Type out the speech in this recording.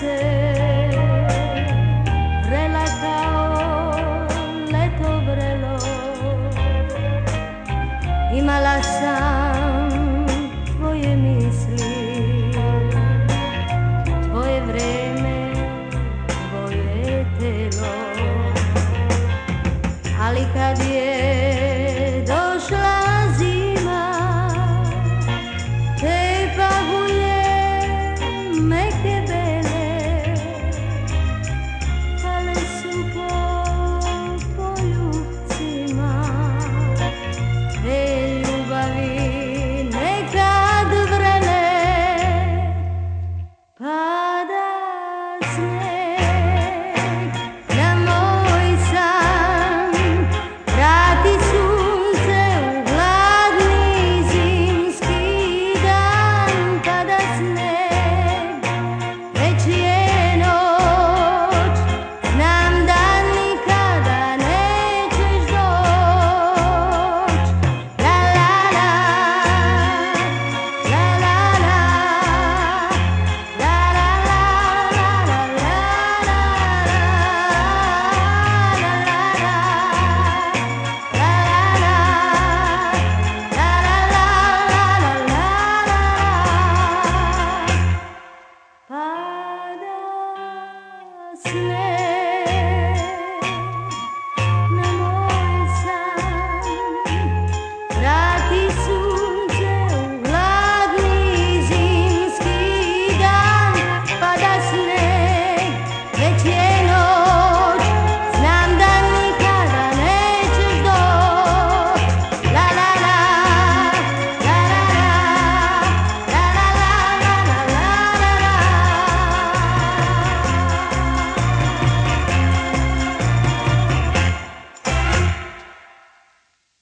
se vrela kao leto vrelo. Imala sam tvoje misli Tvoje vreme, tvoje telo. Ali kad je